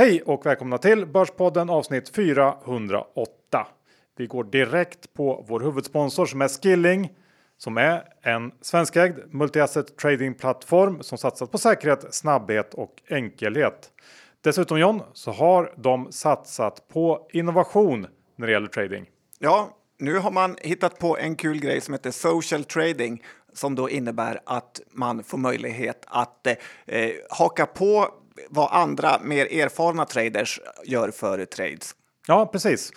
Hej och välkomna till Börspodden avsnitt 408. Vi går direkt på vår huvudsponsor som är Skilling som är en svenskägd multiasset tradingplattform som satsat på säkerhet, snabbhet och enkelhet. Dessutom John så har de satsat på innovation när det gäller trading. Ja, nu har man hittat på en kul grej som heter social trading som då innebär att man får möjlighet att eh, haka på vad andra mer erfarna traders gör för trades. Ja, precis.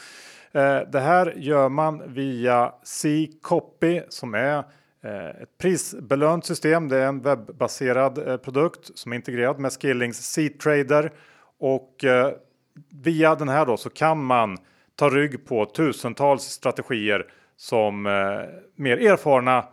Eh, det här gör man via C-copy som är eh, ett prisbelönt system. Det är en webbaserad eh, produkt som är integrerad med Skillings C-trader och via den här då så kan man ta rygg på tusentals strategier som mer erfarna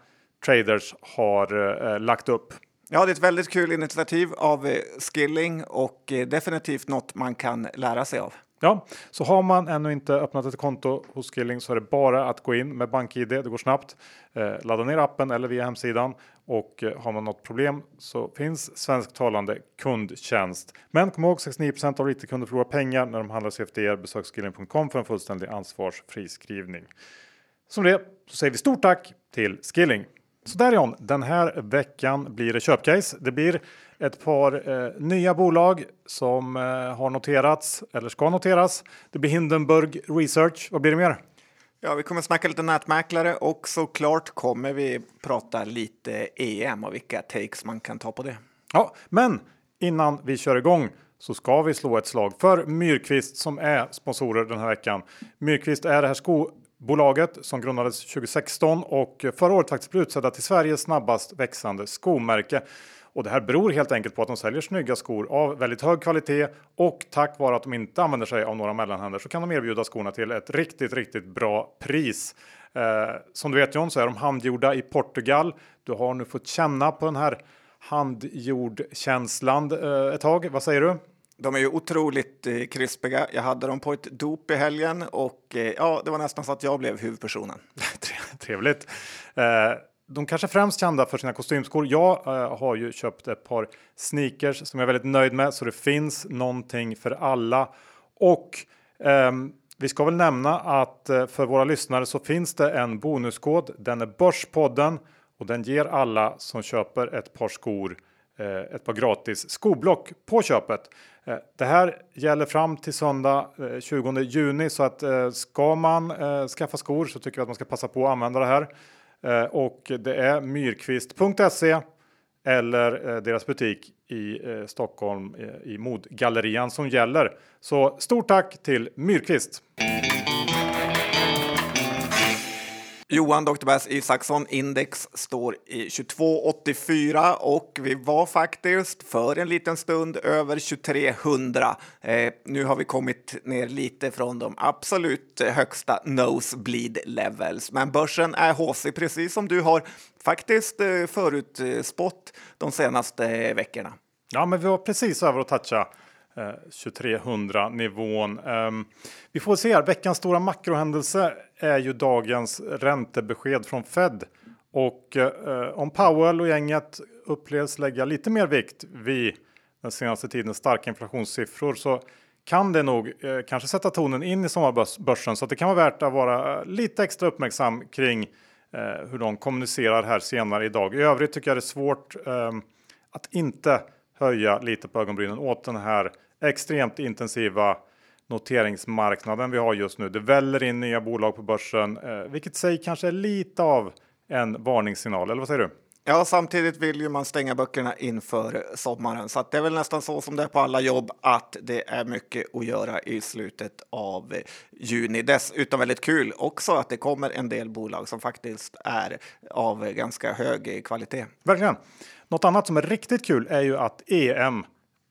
traders har lagt upp. Ja, det är ett väldigt kul initiativ av eh, Skilling och eh, definitivt något man kan lära sig av. Ja, så har man ännu inte öppnat ett konto hos Skilling så är det bara att gå in med BankID. Det går snabbt. Eh, ladda ner appen eller via hemsidan och eh, har man något problem så finns svensktalande kundtjänst. Men kom ihåg 69% av retailkunder förlorar pengar när de handlar CFDR. Besök skilling.com för en fullständig ansvarsfri skrivning. Som det så säger vi stort tack till Skilling. Så där John, den här veckan blir det köpcase. Det blir ett par eh, nya bolag som eh, har noterats eller ska noteras. Det blir Hindenburg Research. Vad blir det mer? Ja, vi kommer snacka lite nätmäklare och såklart kommer vi prata lite EM och vilka takes man kan ta på det. Ja, men innan vi kör igång så ska vi slå ett slag för Myrkvist som är sponsorer den här veckan. Myrkvist är det här Bolaget som grundades 2016 och förra året faktiskt blev utsedda till Sveriges snabbast växande skomärke. Och det här beror helt enkelt på att de säljer snygga skor av väldigt hög kvalitet och tack vare att de inte använder sig av några mellanhänder så kan de erbjuda skorna till ett riktigt, riktigt bra pris. Eh, som du vet John så är de handgjorda i Portugal. Du har nu fått känna på den här handgjord-känslan eh, ett tag. Vad säger du? De är ju otroligt eh, krispiga. Jag hade dem på ett dop i helgen och eh, ja, det var nästan så att jag blev huvudpersonen. Trevligt. Eh, de kanske främst kända för sina kostymskor. Jag eh, har ju köpt ett par sneakers som jag är väldigt nöjd med, så det finns någonting för alla. Och ehm, vi ska väl nämna att eh, för våra lyssnare så finns det en bonuskod. Den är Börspodden och den ger alla som köper ett par skor eh, ett par gratis skoblock på köpet. Eh, det här gäller fram till söndag eh, 20 juni så att eh, ska man skaffa skor så tycker jag att man ska passa på att använda det här. Och det är myrkvist.se eller deras butik i Stockholm i Modgallerian som gäller. Så stort tack till Myrkvist! Johan Dr. Bass Isaksson index står i 22,84 och vi var faktiskt för en liten stund över 2300. Eh, nu har vi kommit ner lite från de absolut högsta nosebleed levels, men börsen är haussig precis som du har faktiskt eh, förutspått de senaste veckorna. Ja, men vi var precis över att toucha Eh, 2300 nivån. Ehm, vi får se här. Veckans stora makrohändelse är ju dagens räntebesked från Fed och eh, om Powell och gänget upplevs lägga lite mer vikt vid den senaste tidens starka inflationssiffror så kan det nog eh, kanske sätta tonen in i sommarbörsen så att det kan vara värt att vara lite extra uppmärksam kring hur de kommunicerar här senare idag. I övrigt tycker jag det är svårt ehm, att inte höja lite på ögonbrynen åt den här extremt intensiva noteringsmarknaden vi har just nu. Det väller in nya bolag på börsen, eh, vilket säg kanske är lite av en varningssignal. Eller vad säger du? Ja, samtidigt vill ju man stänga böckerna inför sommaren, så det är väl nästan så som det är på alla jobb att det är mycket att göra i slutet av juni. Dessutom väldigt kul också att det kommer en del bolag som faktiskt är av ganska hög kvalitet. Verkligen. Något annat som är riktigt kul är ju att EM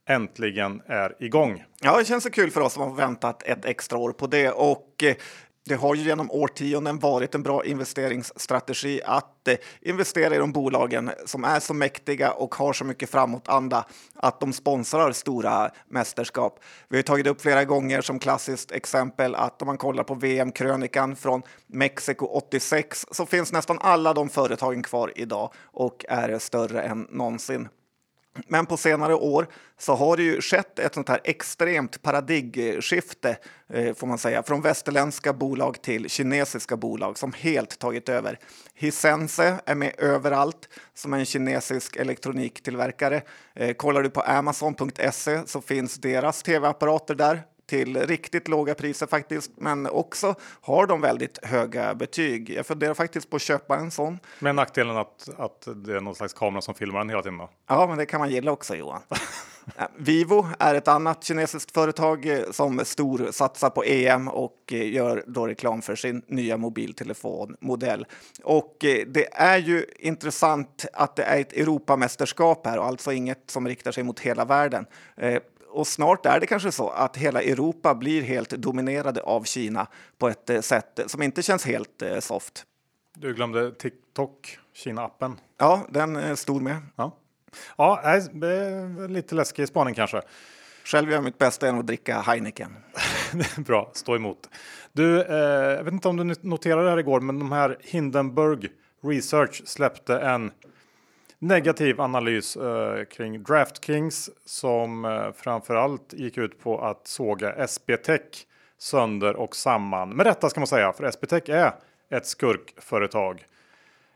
äntligen är igång. Ja, det känns så kul för oss som har väntat ett extra år på det och eh, det har ju genom årtionden varit en bra investeringsstrategi att eh, investera i de bolagen som är så mäktiga och har så mycket framåtanda att de sponsrar stora mästerskap. Vi har tagit upp flera gånger som klassiskt exempel att om man kollar på VM-krönikan från Mexiko 86 så finns nästan alla de företagen kvar idag och är större än någonsin. Men på senare år så har det ju skett ett sånt här extremt paradigmskifte eh, får man säga, från västerländska bolag till kinesiska bolag som helt tagit över. Hisense är med överallt som en kinesisk elektroniktillverkare. Eh, kollar du på Amazon.se så finns deras tv-apparater där till riktigt låga priser faktiskt, men också har de väldigt höga betyg. Jag funderar faktiskt på att köpa en sån. Med nackdelen att, att det är någon slags kamera som filmar den hela tiden då? Ja, men det kan man gilla också Johan. Vivo är ett annat kinesiskt företag eh, som stor satsar på EM och eh, gör då reklam för sin nya mobiltelefonmodell. Och eh, det är ju intressant att det är ett Europamästerskap här och alltså inget som riktar sig mot hela världen och snart är det kanske så att hela Europa blir helt dominerade av Kina på ett eh, sätt som inte känns helt eh, soft. Du glömde TikTok, Kina-appen. Ja, den är stor med. Ja, ja lite läskig spaning kanske. Själv gör jag mitt bästa genom att dricka Heineken. Bra, stå emot. Du, eh, jag vet inte om du noterade det här igår, men de här Hindenburg Research släppte en negativ analys eh, kring DraftKings som eh, framförallt gick ut på att såga SBTech sönder och samman. Med rätta ska man säga, för SBTech är ett skurkföretag.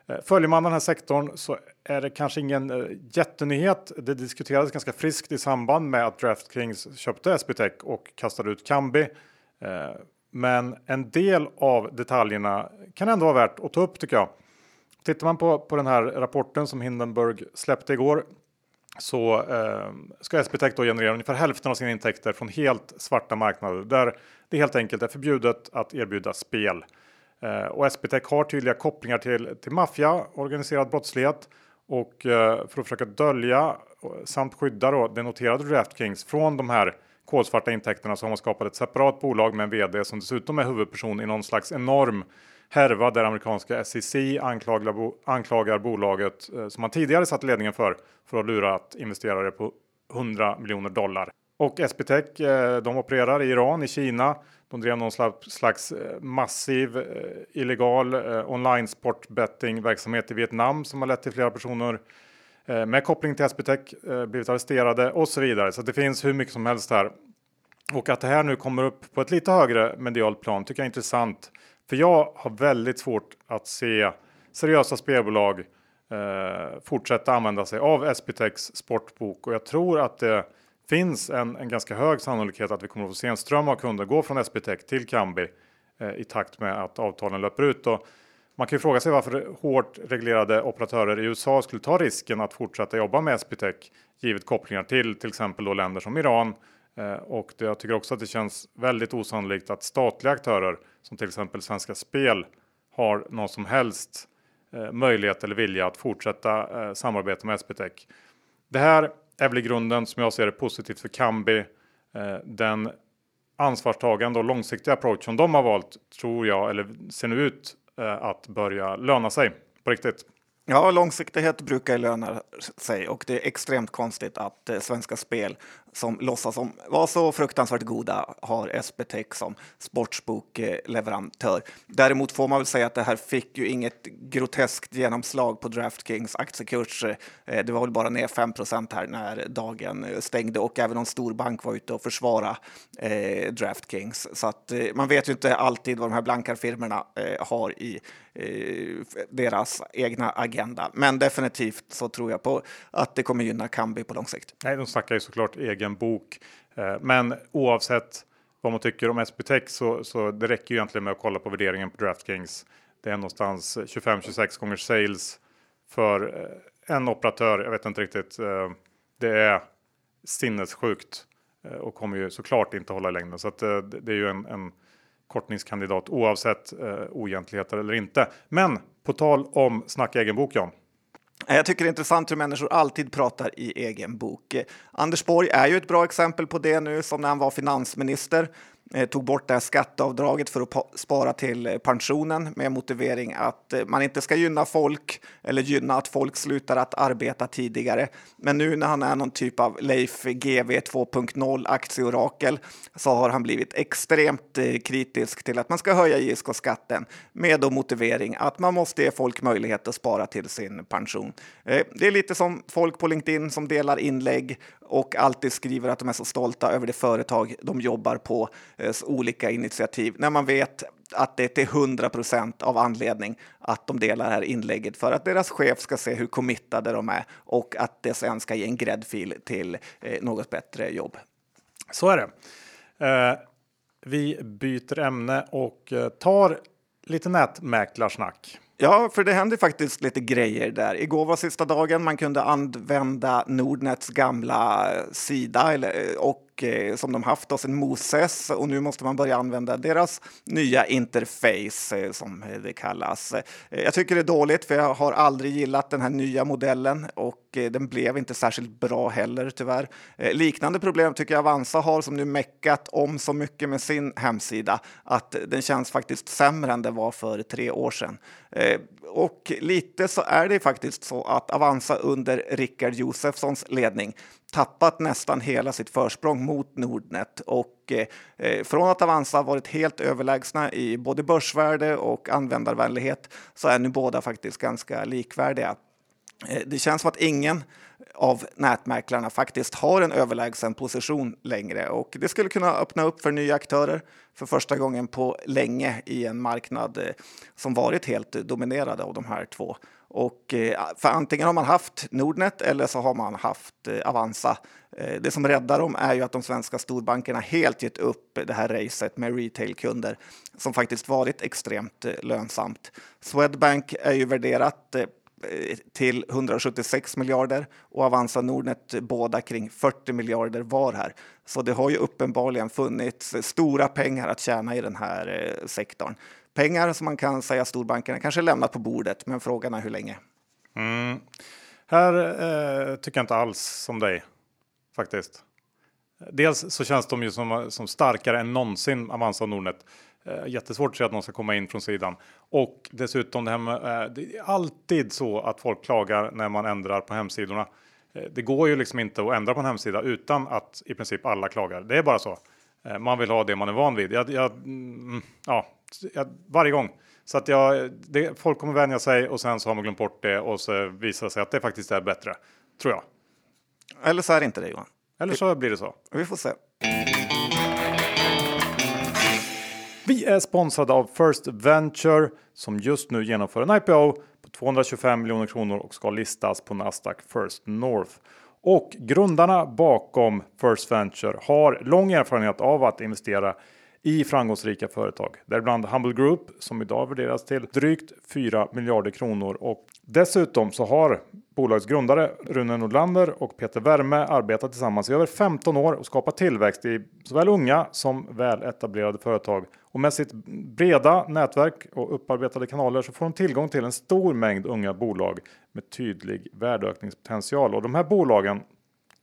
Eh, följer man den här sektorn så är det kanske ingen eh, jättenyhet. Det diskuterades ganska friskt i samband med att DraftKings köpte SBTech och kastade ut Kambi. Eh, men en del av detaljerna kan ändå vara värt att ta upp tycker jag. Tittar man på, på den här rapporten som Hindenburg släppte igår så eh, ska SBTech då generera ungefär hälften av sina intäkter från helt svarta marknader där det helt enkelt är förbjudet att erbjuda spel. Eh, och SBTech har tydliga kopplingar till, till maffia, organiserad brottslighet och eh, för att försöka dölja samt skydda då det noterade DraftKings från de här kolsvarta intäkterna så har man skapat ett separat bolag med en vd som dessutom är huvudperson i någon slags enorm härva där amerikanska SEC anklagar, anklagar bolaget eh, som man tidigare satt ledningen för för att lura att investerare på 100 miljoner dollar. Och SBTech, eh, de opererar i Iran, i Kina. De drev någon slags slags eh, massiv eh, illegal eh, online sportbettingverksamhet i Vietnam som har lett till flera personer med koppling till SBTech blivit arresterade och så vidare. Så det finns hur mycket som helst här. Och att det här nu kommer upp på ett lite högre medialt plan tycker jag är intressant. För jag har väldigt svårt att se seriösa spelbolag eh, fortsätta använda sig av SPTX sportbok och jag tror att det finns en, en ganska hög sannolikhet att vi kommer att få se en ström av kunder gå från SBTech till Kambi eh, i takt med att avtalen löper ut. Och man kan ju fråga sig varför hårt reglerade operatörer i USA skulle ta risken att fortsätta jobba med SBTech givet kopplingar till till exempel då länder som Iran Eh, och det, jag tycker också att det känns väldigt osannolikt att statliga aktörer som till exempel Svenska Spel har någon som helst eh, möjlighet eller vilja att fortsätta eh, samarbeta med SBTech. Det här är väl i grunden som jag ser det positivt för Kambi. Eh, den ansvarstagande och långsiktiga approach som de har valt tror jag, eller ser nu ut eh, att börja löna sig på riktigt. Ja, långsiktighet brukar löna sig och det är extremt konstigt att eh, Svenska Spel som låtsas som var så fruktansvärt goda har SBTech som sportsbokleverantör. Däremot får man väl säga att det här fick ju inget groteskt genomslag på DraftKings aktiekurs. Eh, det var väl bara ner 5% här när dagen eh, stängde och även om storbank var ute och försvara eh, DraftKings. Så att eh, man vet ju inte alltid vad de här blankarfirmorna eh, har i eh, deras egna agenda. Men definitivt så tror jag på att det kommer gynna Kambi på lång sikt. Nej, de snackar ju såklart egen bok. Eh, men oavsett vad man tycker om SBTech så, så det räcker ju egentligen med att kolla på värderingen på DraftKings. Det är någonstans 25-26 gånger sales för eh, en operatör. Jag vet inte riktigt. Eh, det är sinnessjukt och kommer ju såklart inte hålla i längden. Så att det är ju en, en kortningskandidat oavsett oegentligheter eller inte. Men på tal om snacka egen bok Jan. Eh, jag tycker det är intressant hur människor alltid pratar i egen bok. Eh, Anders Borg är ju ett bra exempel på det nu, som när han var finansminister. Eh, tog bort det här skatteavdraget för att spara till eh, pensionen med motivering att eh, man inte ska gynna folk eller gynna att folk slutar att arbeta tidigare. Men nu när han är någon typ av Leif GW 2.0 aktieorakel så har han blivit extremt kritisk till att man ska höja ISK-skatten med då motivering att man måste ge folk möjlighet att spara till sin pension. Det är lite som folk på LinkedIn som delar inlägg och alltid skriver att de är så stolta över det företag de jobbar på, olika initiativ, när man vet att det är till 100 procent av anledning att de delar det här inlägget för att deras chef ska se hur committade de är och att det sen ska ge en gräddfil till eh, något bättre jobb. Så är det. Eh, vi byter ämne och eh, tar lite nätmäklarsnack. Ja, för det händer faktiskt lite grejer där. Igår var sista dagen man kunde använda Nordnets gamla sida eller, och Eh, som de haft då sedan Moses och nu måste man börja använda deras nya interface eh, som det kallas. Eh, jag tycker det är dåligt för jag har aldrig gillat den här nya modellen och eh, den blev inte särskilt bra heller tyvärr. Eh, liknande problem tycker jag Avanza har som nu meckat om så mycket med sin hemsida att den känns faktiskt sämre än det var för tre år sedan. Eh, och lite så är det faktiskt så att Avanza under Rickard Josefssons ledning tappat nästan hela sitt försprång mot Nordnet och eh, eh från att Avanza varit helt överlägsna i både börsvärde och användarvänlighet så är nu båda faktiskt ganska likvärdiga. Eh, det känns som att ingen av nätmäklarna faktiskt har en överlägsen position längre och det skulle kunna öppna upp för nya aktörer för första gången på länge i en marknad eh, som varit helt dominerad av de här två. Och eh, för antingen har man haft Nordnet eller så har man haft Avanza. Det som räddar dem är ju att de svenska storbankerna helt gett upp det här racet med retailkunder som faktiskt varit extremt lönsamt. Swedbank är ju värderat Eh, till 176 miljarder och Avanza Nordnet båda kring 40 miljarder var här. Så det har ju uppenbarligen funnits stora pengar att tjäna i den här eh, sektorn. Pengar som man kan säga storbankerna kanske lämnat på bordet, men frågan är hur länge. Mm. Här eh, tycker jag inte alls som dig faktiskt. Dels så känns de ju som, som starkare än någonsin Avanza och Nordnet. Eh, jättesvårt att se att någon ska komma in från sidan. Och dessutom det här med, eh, det är alltid så att folk klagar när man ändrar på hemsidorna. Eh, det går ju liksom inte att ändra på en hemsida utan att i princip alla klagar. Det är bara så. Eh, man vill ha det man är van vid. Jag, jag, mm, ja, jag, varje gång. Så att jag, det, folk kommer vänja sig och sen så har man glömt bort det och så visar det sig att det faktiskt är bättre. Tror jag. Eller så är det inte det Johan. Eller så blir det så. Vi får se. Vi är sponsrade av First Venture som just nu genomför en IPO på 225 miljoner kronor och ska listas på Nasdaq First North. Och grundarna bakom First Venture har lång erfarenhet av att investera i framgångsrika företag. Däribland Humble Group som idag värderas till drygt 4 miljarder kronor. Och dessutom så har bolagets grundare Rune Nordlander och Peter Wärme arbetat tillsammans i över 15 år och skapat tillväxt i såväl unga som väl etablerade företag. Och med sitt breda nätverk och upparbetade kanaler så får de tillgång till en stor mängd unga bolag med tydlig värdeökningspotential. Och de här bolagen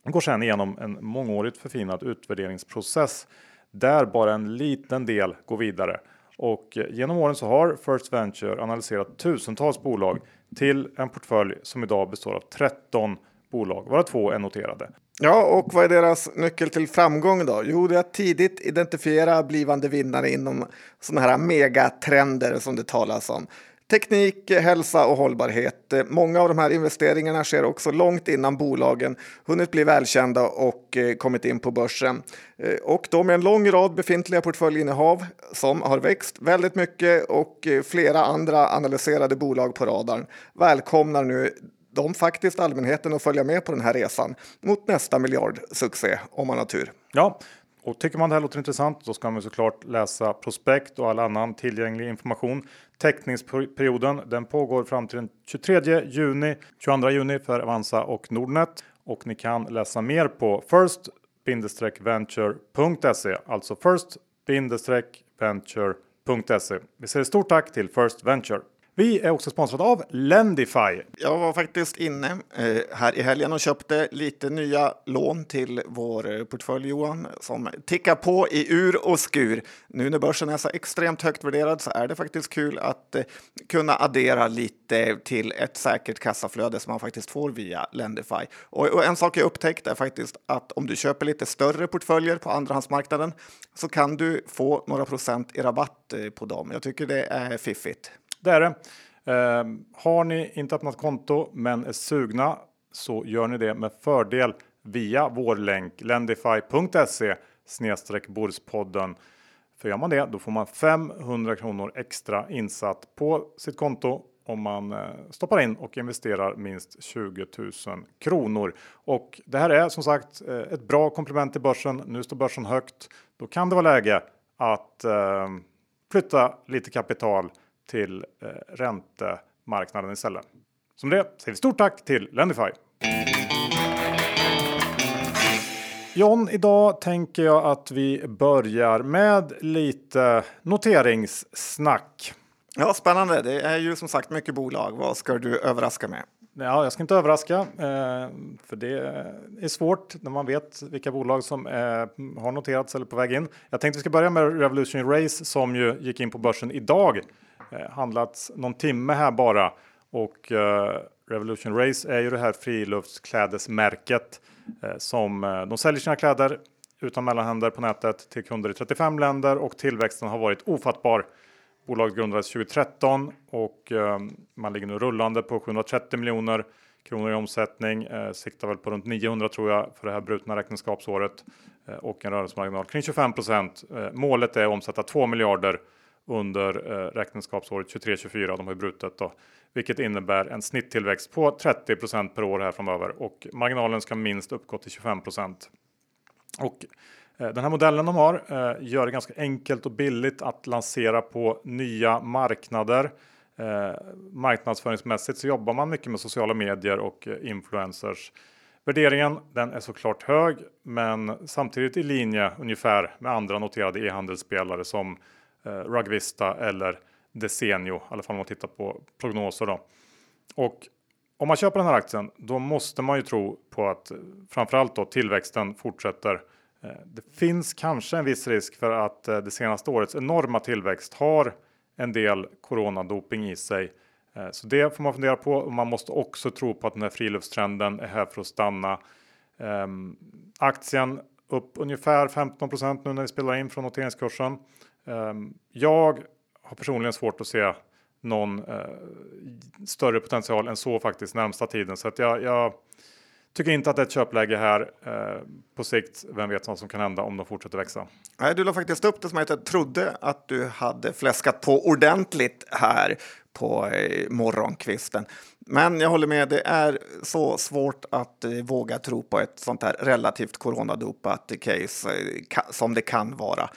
går sedan igenom en mångårigt förfinad utvärderingsprocess där bara en liten del går vidare. Och genom åren så har First Venture analyserat tusentals bolag till en portfölj som idag består av 13 bolag, varav två är noterade. Ja, och vad är deras nyckel till framgång då? Jo, det är att tidigt identifiera blivande vinnare inom sådana här megatrender som det talas om. Teknik, hälsa och hållbarhet. Många av de här investeringarna sker också långt innan bolagen hunnit bli välkända och eh, kommit in på börsen. Eh, och då med en lång rad befintliga portföljinnehav som har växt väldigt mycket och eh, flera andra analyserade bolag på radarn välkomnar nu de faktiskt allmänheten att följa med på den här resan mot nästa miljardsuccé om man har tur. Ja, och tycker man det här låter intressant då ska man såklart läsa prospekt och all annan tillgänglig information. Teckningsperioden den pågår fram till den 23 juni, 22 juni för Avanza och Nordnet och ni kan läsa mer på first-venture.se, alltså first-venture.se. Vi säger stort tack till First Venture. Vi är också sponsrade av Lendify. Jag var faktiskt inne eh, här i helgen och köpte lite nya lån till vår portfölj Johan som tickar på i ur och skur. Nu när börsen är så extremt högt värderad så är det faktiskt kul att eh, kunna addera lite till ett säkert kassaflöde som man faktiskt får via Lendify. Och, en sak jag upptäckt är faktiskt att om du köper lite större portföljer på andrahandsmarknaden så kan du få några procent i rabatt eh, på dem. Jag tycker det är fiffigt. Det är det. Eh, har ni inte öppnat konto men är sugna så gör ni det med fördel via vår länk lendify.se snedstreck Bordspodden. För gör man det, då får man 500 kronor extra insatt på sitt konto om man eh, stoppar in och investerar minst 20 000 kronor. Och det här är som sagt eh, ett bra komplement till börsen. Nu står börsen högt. Då kan det vara läge att eh, flytta lite kapital till eh, räntemarknaden istället. Som det säger vi stort tack till Lendify. John, idag tänker jag att vi börjar med lite noteringssnack. Ja, spännande. Det är ju som sagt mycket bolag. Vad ska du överraska med? Ja, jag ska inte överraska, eh, för det är svårt när man vet vilka bolag som eh, har noterats eller på väg in. Jag tänkte vi ska börja med Revolution Race som ju gick in på börsen idag. Eh, handlats någon timme här bara och eh, Revolution Race är ju det här friluftsklädesmärket eh, som de säljer sina kläder utan mellanhänder på nätet till kunder i 35 länder och tillväxten har varit ofattbar. Bolaget grundades 2013 och man ligger nu rullande på 730 miljoner kronor i omsättning. Eh, siktar väl på runt 900 tror jag för det här brutna räkenskapsåret eh, och en rörelsemarginal kring 25 procent. Eh, målet är att omsätta 2 miljarder under eh, räkenskapsåret 23-24. De har ju brutet då, vilket innebär en snitttillväxt på 30 per år här framöver och marginalen ska minst uppgå till 25. Och Eh, den här modellen de har eh, gör det ganska enkelt och billigt att lansera på nya marknader. Eh, marknadsföringsmässigt så jobbar man mycket med sociala medier och eh, influencers. Värderingen den är såklart hög, men samtidigt i linje ungefär med andra noterade e-handelsspelare som Eh, Rugvista eller Desenio, i alla fall om man tittar på prognoser. Då. Och om man köper den här aktien, då måste man ju tro på att eh, framförallt då tillväxten fortsätter eh, det finns kanske en viss risk för att det senaste årets enorma tillväxt har en del coronadoping i sig. Så det får man fundera på man måste också tro på att den här friluftstrenden är här för att stanna. Ehm, aktien upp ungefär 15% nu när vi spelar in från noteringskursen. Ehm, jag har personligen svårt att se någon eh, större potential än så faktiskt närmsta tiden så att jag, jag Tycker inte att det är ett köpläge här. Eh, på sikt, vem vet vad som kan hända om de fortsätter växa. Nej, du la faktiskt upp det som att jag trodde att du hade fläskat på ordentligt här på eh, morgonkvisten. Men jag håller med, det är så svårt att eh, våga tro på ett sånt här relativt coronadopat case eh, som det kan vara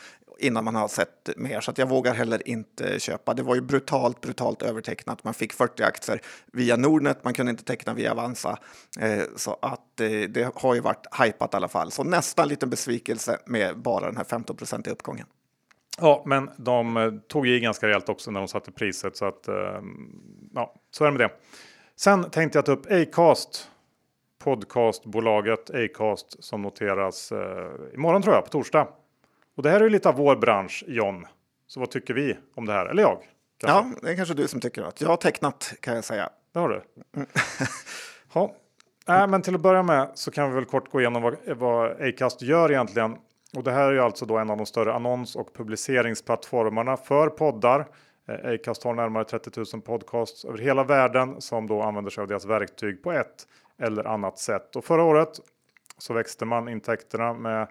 innan man har sett mer. Så att jag vågar heller inte köpa. Det var ju brutalt, brutalt övertecknat. Man fick 40 aktier via Nordnet, man kunde inte teckna via Avanza. Eh, så att eh, det har ju varit hypat i alla fall. Så nästan liten besvikelse med bara den här 15 i uppgången. Ja, men de eh, tog i ganska rejält också när de satte priset så att ehm, ja, så är det med det. Sen tänkte jag ta upp Acast podcastbolaget Acast som noteras eh, imorgon tror jag på torsdag. Och det här är ju lite av vår bransch, John. Så vad tycker vi om det här? Eller jag? Kanske. Ja, det är kanske du som tycker att jag har tecknat kan jag säga. Det har du. Mm. ja. Äh, men till att börja med så kan vi väl kort gå igenom vad, vad Acast gör egentligen. Och det här är ju alltså då en av de större annons och publiceringsplattformarna för poddar. Eh, Acast har närmare 30 000 podcasts över hela världen som då använder sig av deras verktyg på ett eller annat sätt. Och förra året så växte man intäkterna med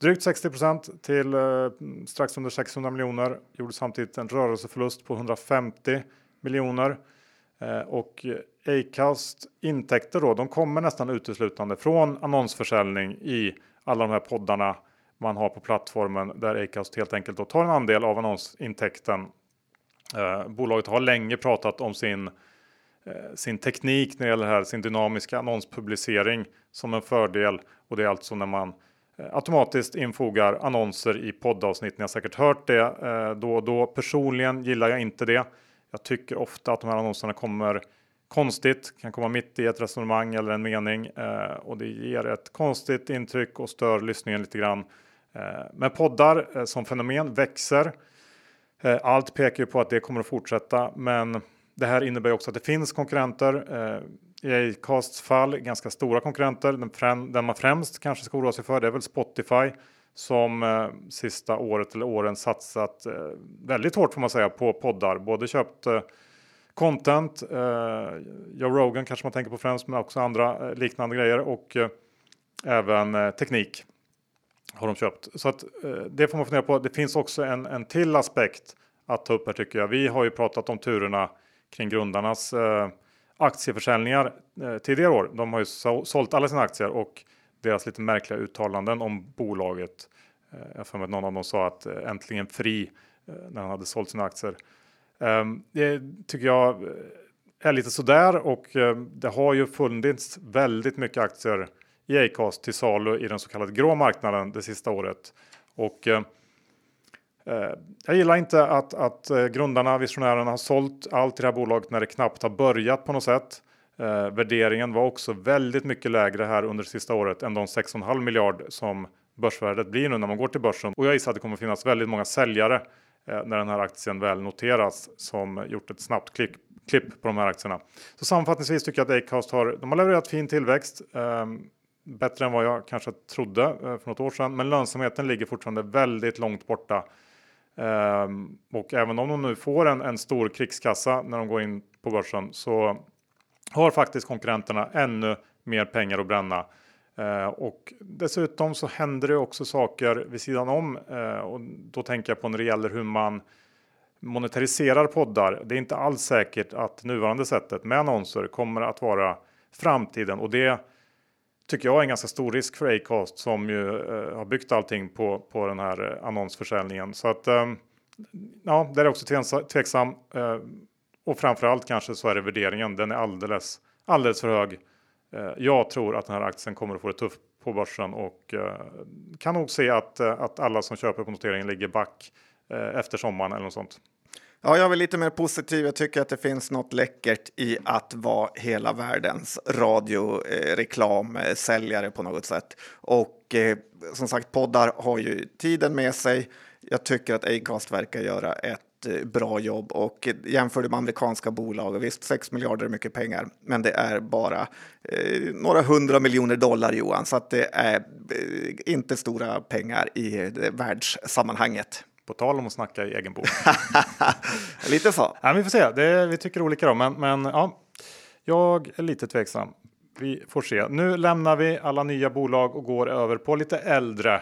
Drygt 60% till eh, strax under 600 miljoner. Gjorde samtidigt en rörelseförlust på 150 miljoner. Eh, och Acast intäkter då, de kommer nästan uteslutande från annonsförsäljning i alla de här poddarna man har på plattformen där Acast helt enkelt då tar en andel av annonsintäkten. Eh, bolaget har länge pratat om sin, eh, sin teknik när det gäller här, sin dynamiska annonspublicering som en fördel och det är alltså när man Eh, Eh, automatiskt infogar annonser i poddavsnitt. Ni har säkert hört det eh, då och då. Personligen gillar jag inte det. Jag tycker ofta att de här annonserna kommer konstigt, kan komma mitt i ett resonemang eller en mening eh, och det ger ett konstigt intryck och stör lyssningen lite grann. Men poddar som fenomen växer. Allt pekar ju på att det kommer att fortsätta, men det här innebär också att det finns konkurrenter. Eh, I Acasts fall ganska stora konkurrenter. Den, främ, den man främst kanske ska oroa sig för det är väl Spotify som eh, sista året eller åren satsat eh, väldigt hårt får man säga på poddar. Både köpt eh, content, eh, Joe Rogan kanske man tänker på främst, men också andra eh, liknande grejer och eh, även eh, teknik har de köpt. Så att eh, det får man fundera på. Det finns också en, en till aspekt att ta upp här tycker jag. Vi har ju pratat om turerna kring grundarnas eh, aktieförsäljningar eh, tidigare år. De har ju så, sålt alla sina aktier och deras lite märkliga uttalanden om bolaget. Eh, jag för mig att någon av dem sa att eh, äntligen fri eh, när han hade sålt sina aktier. Ehm, det tycker jag eh, är lite sådär och eh, det har ju funnits väldigt mycket aktier i Acast till salu i den så kallade grå marknaden det sista året. Och eh, Eh, jag gillar inte att, att eh, grundarna, visionärerna har sålt allt i det här bolaget när det knappt har börjat på något sätt. Eh, värderingen var också väldigt mycket lägre här under det sista året än de 6,5 miljard som börsvärdet blir nu när man går till börsen. Och jag gissar att det kommer finnas väldigt många säljare eh, när den här aktien väl noteras som gjort ett snabbt klick, klipp på de här aktierna. Så sammanfattningsvis tycker jag att Acast har, de har levererat fin tillväxt. Eh, bättre än vad jag kanske trodde eh, för något år sedan. Men lönsamheten ligger fortfarande väldigt långt borta. Um, och även om de nu får en, en stor krigskassa när de går in på börsen så har faktiskt konkurrenterna ännu mer pengar att bränna. Uh, och dessutom så händer det också saker vid sidan om uh, och då tänker jag på när det gäller hur man monetariserar poddar. Det är inte alls säkert att nuvarande sättet med annonser kommer att vara framtiden och det tycker jag är en ganska stor risk för Acast som ju eh, har byggt allting på, på den här eh, annonsförsäljningen. Så att eh, ja, det är också tveksam. Eh, och framförallt kanske så är det värderingen. Den är alldeles, alldeles för hög. Eh, jag tror att den här aktien kommer att få det tufft på börsen och eh, kan nog se att, att alla som köper på noteringen ligger back efter sommaren eller något sånt. Ja, jag är lite mer positiv. Jag tycker att det finns något läckert i att vara hela världens radioreklamsäljare eh, på något sätt. Och eh, som sagt, poddar har ju tiden med sig. Jag tycker att Acast verkar göra ett eh, bra jobb och eh, jämför du med amerikanska bolag, och visst 6 miljarder är mycket pengar, men det är bara eh, några hundra miljoner dollar Johan, så att det är eh, inte stora pengar i eh, världssammanhanget. På tal om att snacka i egen bok. lite så. Ja, vi får se. Det, vi tycker olika då, men, men ja, jag är lite tveksam. Vi får se. Nu lämnar vi alla nya bolag och går över på lite äldre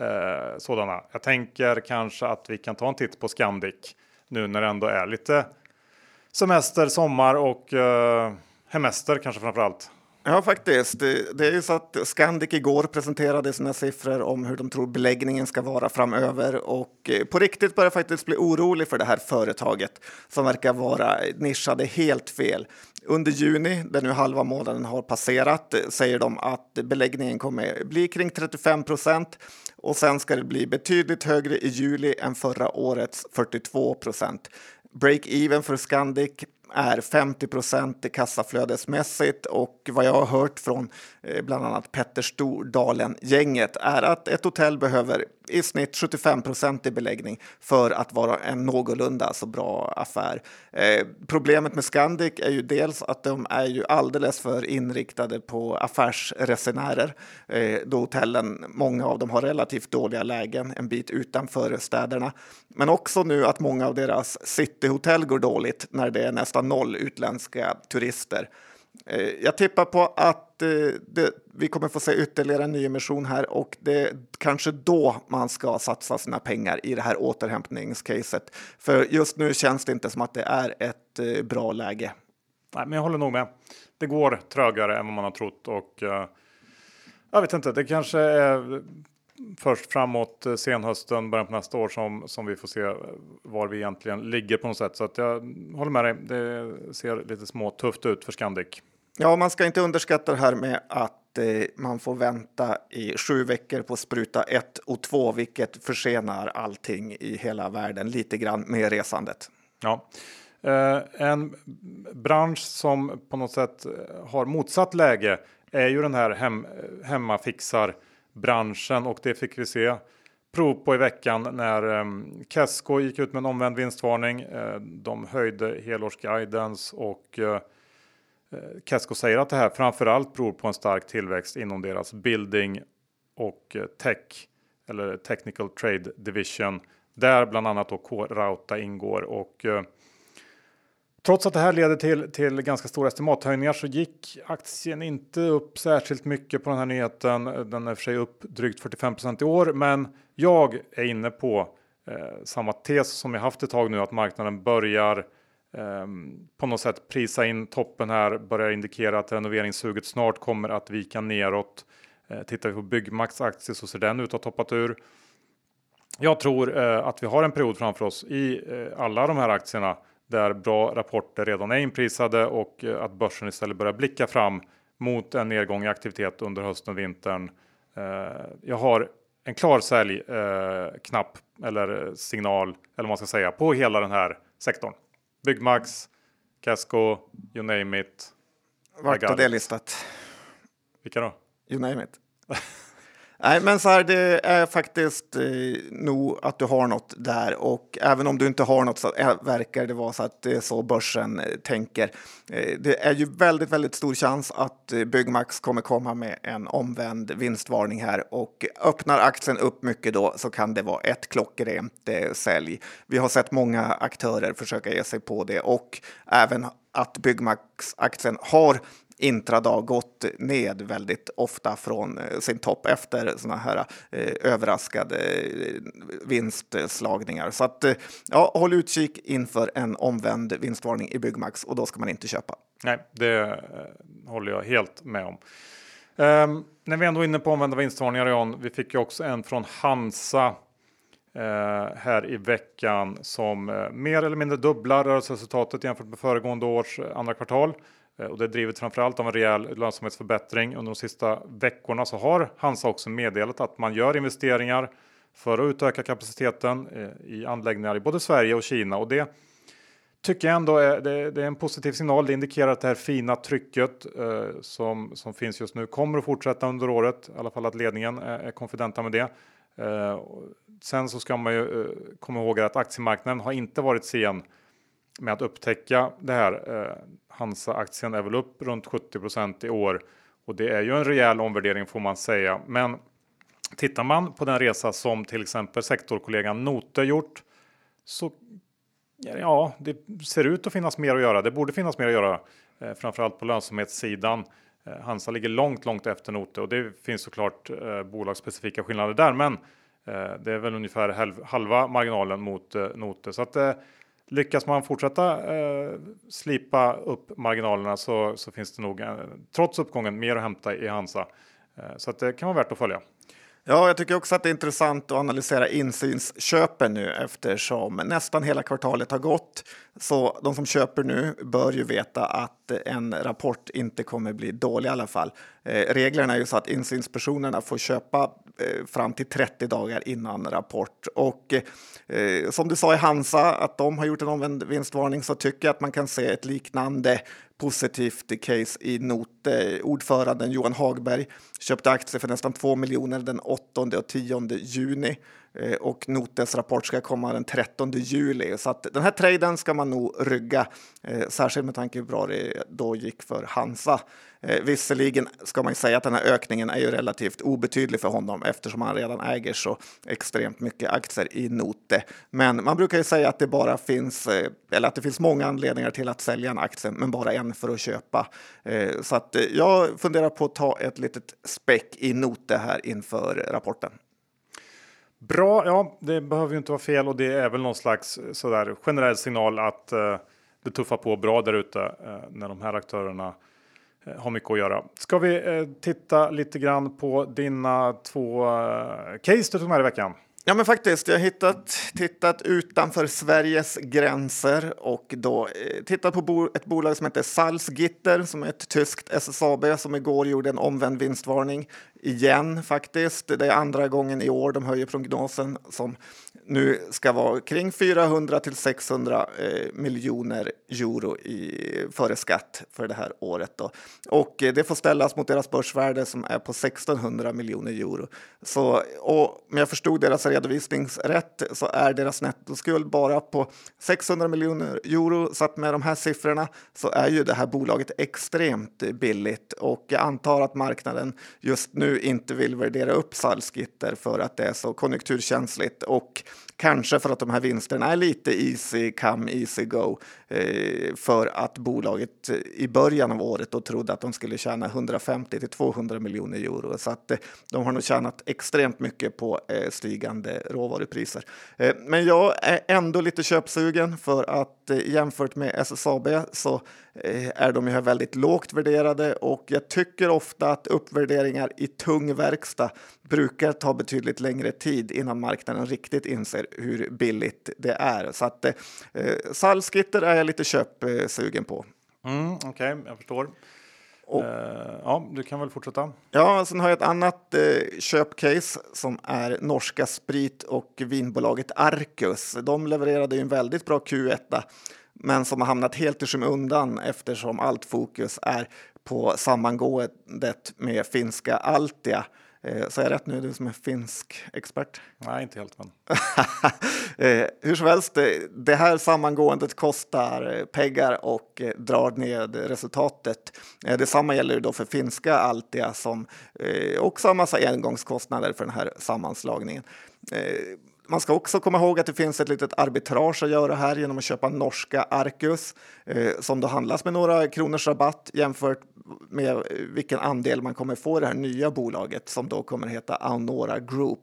eh, sådana. Jag tänker kanske att vi kan ta en titt på Scandic nu när det ändå är lite semester, sommar och eh, hemester kanske framför allt. Ja, faktiskt. Det, är ju så att Scandic igår presenterade sina siffror om hur de tror beläggningen ska vara framöver och eh, på riktigt börjar jag faktiskt bli orolig för det här företaget som verkar vara nischade helt fel. Under juni, där nu halva månaden har passerat, eh, säger de att beläggningen kommer bli kring 35 procent och sen ska det bli betydligt högre i juli än förra årets 42 procent. Break-even för Scandic är 50 procent kassaflödesmässigt och vad jag har hört från eh, bland annat Petter Stordalen-gänget är att ett hotell behöver i snitt 75 procent i beläggning för att vara en någorlunda så bra affär. Eh, problemet med Scandic är ju dels att de är ju alldeles för inriktade på affärsresenärer eh, då hotellen, många av dem har relativt dåliga lägen en bit utanför städerna. Men också nu att många av deras cityhotell går dåligt när det är nästan noll utländska turister. Eh, jag tippar på att eh, det, vi kommer få se ytterligare en nyemission här och det är kanske då man ska satsa sina pengar i det här återhämtningscaset. För just nu känns det inte som att det är ett eh, bra läge. Nej, men jag håller nog med. Det går trögare än vad man har trott och jag vet inte, det kanske är först framåt senhösten, början på nästa år som, som vi får se var vi egentligen ligger på något sätt. Så att jag håller med dig. Det ser lite små tufft ut för Scandic. Ja, man ska inte underskatta det här med att eh, man får vänta i sju veckor på spruta 1 och 2, vilket försenar allting i hela världen lite grann med resandet. Ja, Eh, en bransch som på något sätt har motsatt läge är ju den här hem, branschen och det fick vi se prov på i veckan när um, Kesko gick ut med en omvänd vinstvarning. Eh, de höjde helårsguidance och uh, Kesko säger att det här framförallt beror på en stark tillväxt inom deras building och tech eller technical trade division där bland annat då K-Rauta ingår och Trots att det här leder till, till ganska stora estimathöjningar så gick aktien inte upp särskilt mycket på den här nyheten. Den är för sig upp drygt 45 i år, men jag är inne på eh, samma tes som jag haft ett tag nu att marknaden börjar eh, på något sätt prisa in toppen här, börjar indikera att renoveringssuget snart kommer att vika neråt. Eh, tittar vi på Byggmax aktie så ser den ut att ha toppat ur. Jag tror eh, att vi har en period framför oss i eh, alla de här aktierna där bra rapporter redan är inprisade och eh, att börsen istället börjar blicka fram mot en nedgång i aktivitet under hösten och vintern. Eh, jag har en klar säljknapp eh, eller signal eller vad man ska säga på hela den här sektorn. Byggmax, Casco, you name it. Vart är det listat? Vilka då? You name it. Nej, men så här, det är faktiskt eh, nog att du har något där och även om du inte har något så verkar det vara så att det är så börsen eh, tänker. Eh, det är ju väldigt, väldigt stor chans att eh, Byggmax kommer komma med en omvänd vinstvarning här och öppnar aktien upp mycket då så kan det vara ett klockrent eh, sälj. Vi har sett många aktörer försöka ge sig på det och även att Byggmax-aktien har intradag gått ned väldigt ofta från eh, sin topp efter sådana här eh, överraskade eh, vinstslagningar. Så att eh, ja, håll utkik inför en omvänd vinstvarning i Byggmax och då ska man inte köpa. Nej, det håller jag helt med om. Um, när vi ändå är inne på omvända vinstvarningar, Jan, vi fick ju också en från Hansa uh, här i veckan som uh, mer eller mindre dubblar rörelseresultatet jämfört med föregående års andra kvartal. Eh, och det är drivet framförallt av en rejäl lönsamhetsförbättring. Under de sista veckorna så har Hansa också meddelat att man gör investeringar för att utöka kapaciteten eh, i anläggningar i både Sverige och Kina och det tycker jag ändå är, det, det är en positiv signal. Det indikerar att det här fina trycket eh, som, som finns just nu kommer att fortsätta under året. I alla fall att ledningen är, är konfidenta med det. Eh, sen så ska man ju eh, komma ihåg att aktiemarknaden har inte varit sen med att upptäcka det här. Eh, Hansa-aktien är väl upp runt 70% i år och det är ju en rejäl omvärdering får man säga. Men tittar man på den resa som till exempel sektorkollegan Note gjort så ja, det ser ut att finnas mer att göra. Det borde finnas mer att göra, eh, framförallt på lönsamhetssidan. Eh, Hansa ligger långt, långt efter Note och det finns såklart eh, bolagsspecifika skillnader där, men eh, det är väl ungefär halva marginalen mot eh, Note så att eh, Lyckas man fortsätta eh, slipa upp marginalerna så, så finns det nog eh, trots uppgången mer att hämta i Hansa. Eh, så att det kan vara värt att följa. Ja, jag tycker också att det är intressant att analysera insynsköpen nu eftersom nästan hela kvartalet har gått. Så de som köper nu bör ju veta att en rapport inte kommer bli dålig i alla fall. Eh, reglerna är ju så att insynspersonerna får köpa Eh, fram till 30 dagar innan rapport. Och eh, som du sa i Hansa, att de har gjort en omvänd vinstvarning, så tycker jag att man kan se ett liknande positivt case i Note. Eh, ordföranden Johan Hagberg köpte aktier för nästan 2 miljoner den 8 och 10 juni Eh, och Notes rapport ska komma den 13 juli. Så att den här traden ska man nog rygga, eh, särskilt med tanke på hur bra det då gick för Hansa. Eh, visserligen ska man säga att den här ökningen är ju relativt obetydlig för honom eftersom han redan äger så extremt mycket aktier i Note. Men man brukar ju säga att det bara finns, eh, eller att det finns många anledningar till att sälja en aktie, men bara en för att köpa. Eh, så att jag funderar på att ta ett litet späck i Note här inför rapporten. Bra, ja, det behöver ju inte vara fel och det är väl någon slags eh, sådär generell signal att eh, det tuffar på bra där ute eh, när de här aktörerna eh, har mycket att göra. Ska vi eh, titta lite grann på dina två eh, case du tog med i veckan? Ja, men faktiskt. Jag har hittat, tittat utanför Sveriges gränser och då eh, tittat på bo, ett bolag som heter Salzgitter som är ett tyskt SSAB som igår gjorde en omvänd vinstvarning igen faktiskt. Det är andra gången i år de höjer prognosen som nu ska vara kring 400 till 600 eh, miljoner euro i, före skatt för det här året. Då. Och eh, det får ställas mot deras börsvärde som är på 1600 miljoner euro. Så, och om jag förstod deras redovisningsrätt så är deras nettoskuld bara på 600 miljoner euro. Så att med de här siffrorna så är ju det här bolaget extremt billigt och jag antar att marknaden just nu inte vill värdera upp Salzgitter för att det är så konjunkturkänsligt och kanske för att de här vinsterna är lite easy come, easy go. Eh, för att bolaget eh, i början av året då trodde att de skulle tjäna 150 till 200 miljoner euro. Så att eh, de har nog tjänat extremt mycket på stigande råvarupriser. Men jag är ändå lite köpsugen för att jämfört med SSAB så är de ju väldigt lågt värderade och jag tycker ofta att uppvärderingar i tung verkstad brukar ta betydligt längre tid innan marknaden riktigt inser hur billigt det är. Så att eh, Salzgitter är jag lite köpsugen på. Mm, Okej, okay, jag förstår. Och, uh, ja, du kan väl fortsätta. Ja, sen har jag ett annat uh, köpcase som är norska sprit och vinbolaget Arcus. De levererade ju en väldigt bra Q1 men som har hamnat helt i skymundan eftersom allt fokus är på sammangåendet med finska Altia Eh, är jag rätt nu, du som är finsk expert? Nej, inte helt. Men... Eh, hur som helst, det här sammangåendet kostar eh, pengar och drar ned resultatet. Detsamma gäller då för finska Altia som också har massa engångskostnader för den här sammanslagningen. Man ska också komma ihåg att det finns ett litet arbitrage att göra här genom att köpa norska Arcus eh, som då handlas med några kronors rabatt jämfört med vilken andel man kommer få i det här nya bolaget som då kommer heta Anora Group.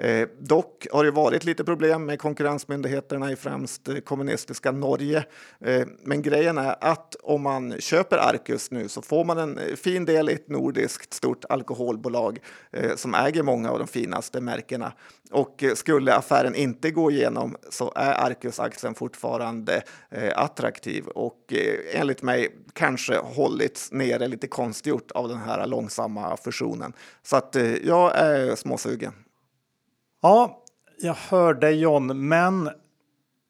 Eh, dock har det varit lite problem med konkurrensmyndigheterna i främst eh, kommunistiska Norge. Eh, men grejen är att om man köper Arcus nu så får man en eh, fin del i ett nordiskt stort alkoholbolag eh, som äger många av de finaste märkena. Och eh, skulle affären inte gå igenom så är Arcus-aktien fortfarande attraktiv och enligt mig kanske hållits nere lite konstgjort av den här långsamma fusionen. Så att jag är småsugen. Ja, jag hör dig John, men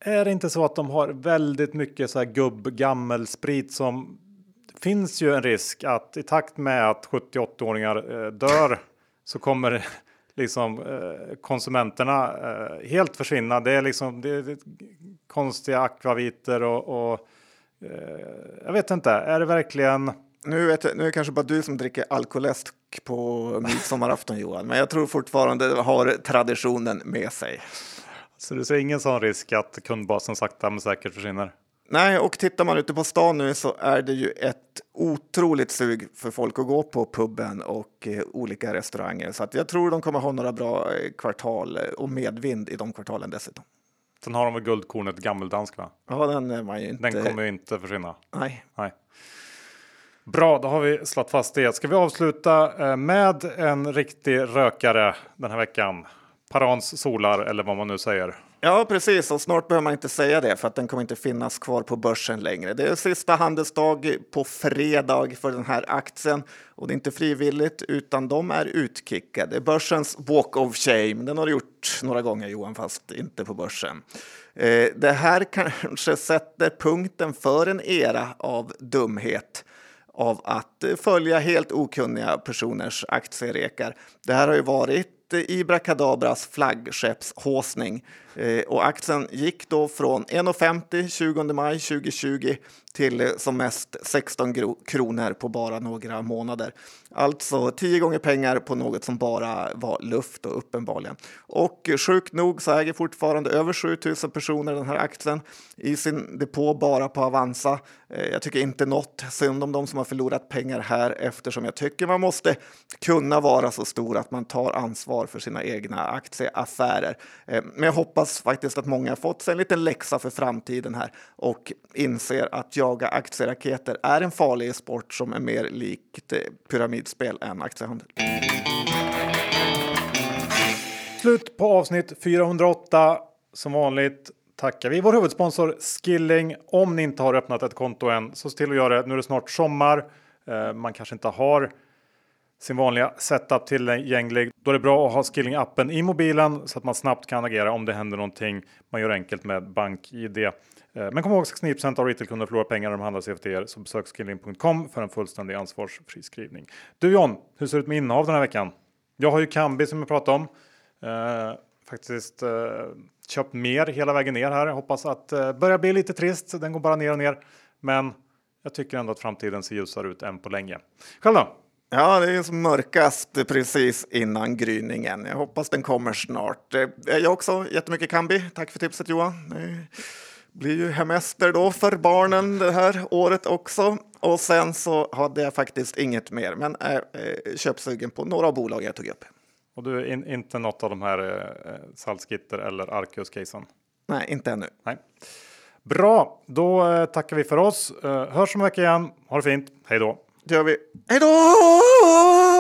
är det inte så att de har väldigt mycket så här gubb gammelsprit som finns ju en risk att i takt med att 70-80-åringar eh, dör så kommer liksom eh, konsumenterna eh, helt försvinna. Det är liksom det är konstiga akvaviter och, och eh, jag vet inte, är det verkligen nu, vet jag, nu är det kanske bara du som dricker alkoläsk på midsommarafton Johan, men jag tror fortfarande har traditionen med sig. Så du ser ingen sån risk att kundbasen sakta men säkert försvinner? Nej, och tittar man ute på stan nu så är det ju ett otroligt sug för folk att gå på puben och eh, olika restauranger. Så att jag tror de kommer ha några bra eh, kvartal eh, och medvind i de kvartalen dessutom. Sen har de väl guldkornet gammeldansk va? Ja, den är man ju inte. Den kommer ju inte försvinna. Nej. Nej. Bra, då har vi slått fast det. Ska vi avsluta eh, med en riktig rökare den här veckan? Parans solar eller vad man nu säger. Ja, precis. Och snart behöver man inte säga det för att den kommer inte finnas kvar på börsen längre. Det är sista handelsdag på fredag för den här aktien och det är inte frivilligt utan de är utkickade. Börsens walk of shame. Den har du gjort några gånger Johan, fast inte på börsen. Eh, det här kanske sätter punkten för en era av dumhet av att eh, följa helt okunniga personers aktierekar. Det här har ju varit eh, Ibra Kadabras flaggskeppshåsning eh, och aktien gick då från 1,50 20 maj 2020 till eh, som mest 16 kronor på bara några månader. Alltså 10 gånger pengar på något som bara var luft och uppenbarligen. Och sjukt nog så äger fortfarande över 7000 personer den här aktien i sin depå bara på Avanza. Eh, jag tycker inte något synd om de som har förlorat pengar här eftersom jag tycker man måste kunna vara så stor att man tar ansvar för sina egna aktieaffärer. Eh, men jag hoppas faktiskt att många har fått sig en liten läxa för framtiden här och inser att jaga aktieraketer är en farlig sport som är mer likt eh, pyramidspel än aktiehandel. Slut på avsnitt 408. Som vanligt tackar vi vår huvudsponsor Skilling. Om ni inte har öppnat ett konto än så se till att göra det. Nu är det snart sommar. Eh, man kanske inte har sin vanliga setup tillgänglig. Då är det bra att ha Skilling-appen i mobilen så att man snabbt kan agera om det händer någonting. Man gör enkelt med BankID. Eh, men kom ihåg att 69 av retailkunder förlorar pengar när de handlar CFD så besök skilling.com för en fullständig ansvarsfri skrivning. Du John, hur ser det ut med innehav den här veckan? Jag har ju Kambi som jag pratade om. Eh, faktiskt eh, köpt mer hela vägen ner här. Jag hoppas att det eh, börjar bli lite trist. Den går bara ner och ner. Men jag tycker ändå att framtiden ser ljusare ut än på länge. Själv då? Ja, det är som mörkast precis innan gryningen. Jag hoppas den kommer snart. Eh, jag också jättemycket Kambi. Tack för tipset Johan. Det blir ju hemester då för barnen det här året också. Och sen så hade jag faktiskt inget mer, men är köpsugen på några bolag jag tog upp. Och du är in, inte något av de här eh, Salzgitter eller Arkeus-casen? Nej, inte ännu. Nej. Bra, då eh, tackar vi för oss. Eh, hörs om en vecka igen. Ha det fint. Hej då! Gör vi. Hej då!